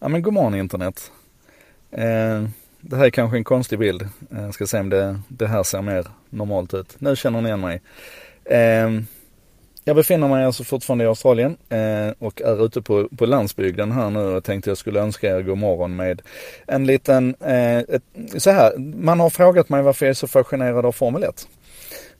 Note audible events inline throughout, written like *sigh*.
Ja men god morgon internet. Eh, det här är kanske en konstig bild. Eh, jag ska se om det, det här ser mer normalt ut. Nu känner ni igen mig. Eh, jag befinner mig alltså fortfarande i Australien eh, och är ute på, på landsbygden här nu och tänkte jag skulle önska er god morgon med en liten, eh, ett, så här, man har frågat mig varför jag är så fascinerad av Formel 1.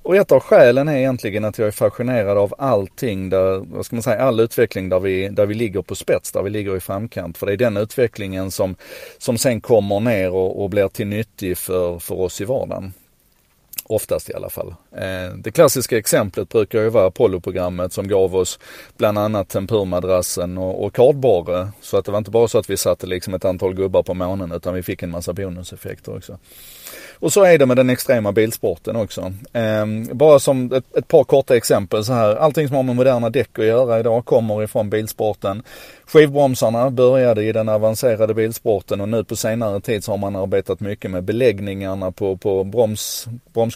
Och ett av skälen är egentligen att jag är fascinerad av allting där, vad ska man säga, all utveckling där vi, där vi ligger på spets, där vi ligger i framkant. För det är den utvecklingen som, som sen kommer ner och, och blir till nyttig för, för oss i vardagen. Oftast i alla fall. Eh, det klassiska exemplet brukar ju vara Apollo-programmet som gav oss bland annat tempurmadrassen och, och kardborre. Så att det var inte bara så att vi satte liksom ett antal gubbar på månen utan vi fick en massa bonuseffekter också. Och så är det med den extrema bilsporten också. Ehm, bara som ett, ett, par korta exempel så här. Allting som har med moderna däck att göra idag kommer ifrån bilsporten. Skivbromsarna började i den avancerade bilsporten och nu på senare tid så har man arbetat mycket med beläggningarna på, på broms,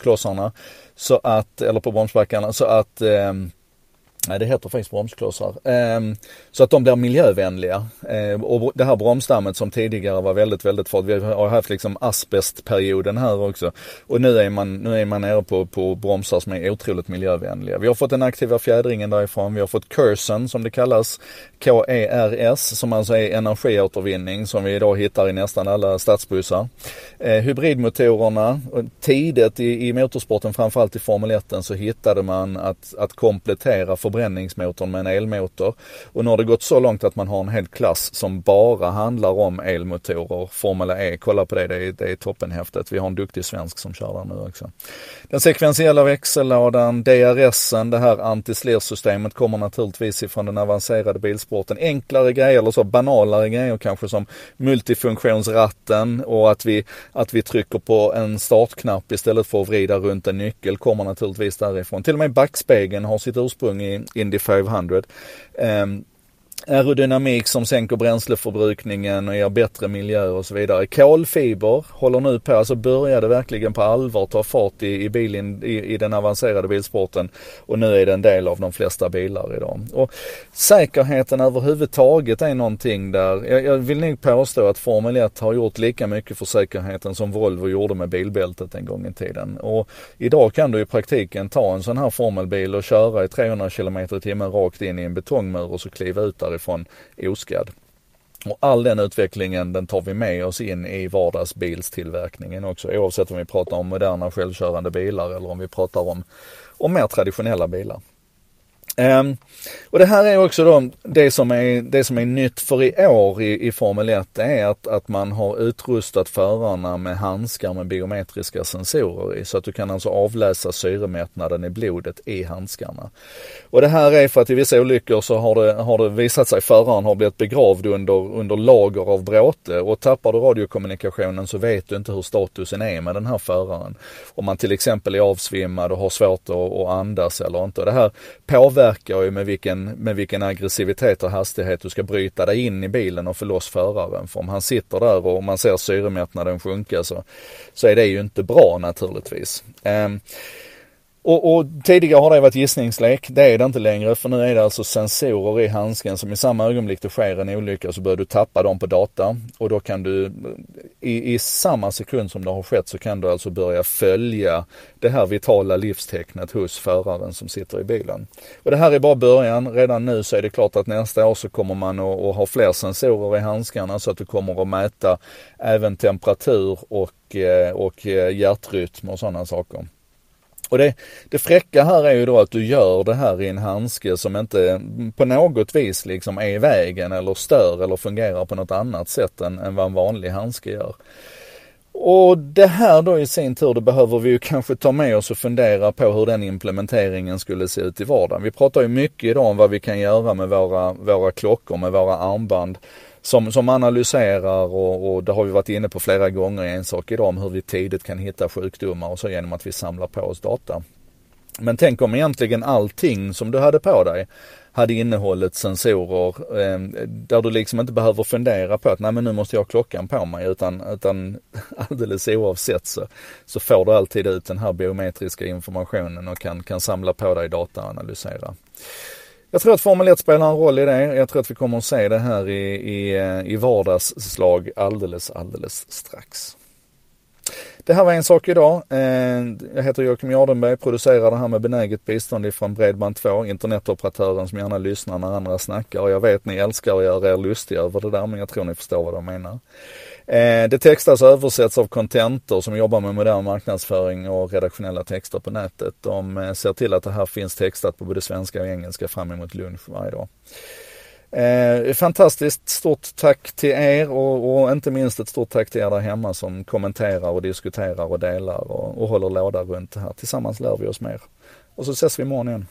bromsklossarna. Så att, eller på bromsbackarna, så att eh, Nej, det heter faktiskt bromsklossar. Ehm, så att de blir miljövänliga. Ehm, och det här bromsdammet som tidigare var väldigt, väldigt farligt. Vi har haft liksom asbestperioden här också. Och nu är man, nu är man nere på, på bromsar som är otroligt miljövänliga. Vi har fått den aktiva fjädringen därifrån. Vi har fått Kersen, som det kallas. K-E-R-S, som alltså är energiåtervinning som vi idag hittar i nästan alla stadsbussar. Ehm, hybridmotorerna, tidigt i, i motorsporten, framförallt i Formel 1, så hittade man att, att komplettera för förbränningsmotorn med en elmotor. Och nu har det gått så långt att man har en hel klass som bara handlar om elmotorer. Formula E, kolla på det, det är, det är toppenhäftigt. Vi har en duktig svensk som kör där nu också. Den sekventiella växellådan, DRSen, det här antislirsystemet kommer naturligtvis ifrån den avancerade bilsporten. Enklare grejer, eller så banalare grejer kanske som multifunktionsratten och att vi, att vi trycker på en startknapp istället för att vrida runt en nyckel kommer naturligtvis därifrån. Till och med backspegeln har sitt ursprung i Indy 500. Um, aerodynamik som sänker bränsleförbrukningen och ger bättre miljö och så vidare. Kolfiber håller nu på, alltså började verkligen på allvar ta fart i, i, bilen, i, i den avancerade bilsporten och nu är det en del av de flesta bilar idag. Och säkerheten överhuvudtaget är någonting där, jag, jag vill nog påstå att Formel 1 har gjort lika mycket för säkerheten som Volvo gjorde med bilbältet en gång i tiden. Och idag kan du i praktiken ta en sån här formelbil och köra i 300 km i timmen rakt in i en betongmur och så kliva ut där därifrån oskadd. Och all den utvecklingen den tar vi med oss in i vardagsbilstillverkningen också oavsett om vi pratar om moderna självkörande bilar eller om vi pratar om, om mer traditionella bilar. Um, och det här är också då det som är, det som är nytt för i år i, i Formel 1, det är att, att man har utrustat förarna med handskar med biometriska sensorer i, så att du kan alltså avläsa syremättnaden i blodet i handskarna. Och det här är för att i vissa olyckor så har det, har det visat sig föraren har blivit begravd under, under lager av bråte och tappar du radiokommunikationen så vet du inte hur statusen är med den här föraren. Om man till exempel är avsvimmad och har svårt att, att andas eller inte. Och det här påverkar påverkar ju med vilken, med vilken aggressivitet och hastighet du ska bryta dig in i bilen och få loss föraren. För om han sitter där och man ser syremättnaden sjunka så, så är det ju inte bra naturligtvis. Eh, och, och, tidigare har det varit gissningslek. Det är det inte längre för nu är det alltså sensorer i handsken som i samma ögonblick det sker en olycka så börjar du tappa dem på data och då kan du i, i samma sekund som det har skett så kan du alltså börja följa det här vitala livstecknet hos föraren som sitter i bilen. Och det här är bara början. Redan nu så är det klart att nästa år så kommer man att, att ha fler sensorer i handskarna så att du kommer att mäta även temperatur och, eh, och eh, hjärtrytm och sådana saker. Och det, det fräcka här är ju då att du gör det här i en handske som inte på något vis liksom är i vägen eller stör eller fungerar på något annat sätt än, än vad en vanlig handske gör. Och det här då i sin tur, det behöver vi ju kanske ta med oss och fundera på hur den implementeringen skulle se ut i vardagen. Vi pratar ju mycket idag om vad vi kan göra med våra, våra klockor, med våra armband som, som analyserar och, och det har vi varit inne på flera gånger i en sak idag om hur vi tidigt kan hitta sjukdomar och så genom att vi samlar på oss data. Men tänk om egentligen allting som du hade på dig hade innehållit sensorer eh, där du liksom inte behöver fundera på att nej men nu måste jag ha klockan på mig utan, utan *laughs* alldeles oavsett så, så får du alltid ut den här biometriska informationen och kan, kan samla på dig data och analysera. Jag tror att Formel 1 spelar en roll i det. Jag tror att vi kommer att se det här i, i, eh, i vardagsslag alldeles, alldeles strax. Det här var en sak idag. Eh, jag heter Joakim Jardenberg, producerar det här med benäget bistånd ifrån Bredband2, internetoperatören som gärna lyssnar när andra snackar. Jag vet ni älskar att göra er lustiga över det där, men jag tror ni förstår vad jag menar. Eh, det textas och översätts av Contentor som jobbar med modern marknadsföring och redaktionella texter på nätet. De eh, ser till att det här finns textat på både svenska och engelska fram emot lunch varje dag. Eh, fantastiskt stort tack till er och, och, inte minst ett stort tack till er där hemma som kommenterar och diskuterar och delar och, och håller låda runt det här. Tillsammans lär vi oss mer. Och så ses vi imorgon igen.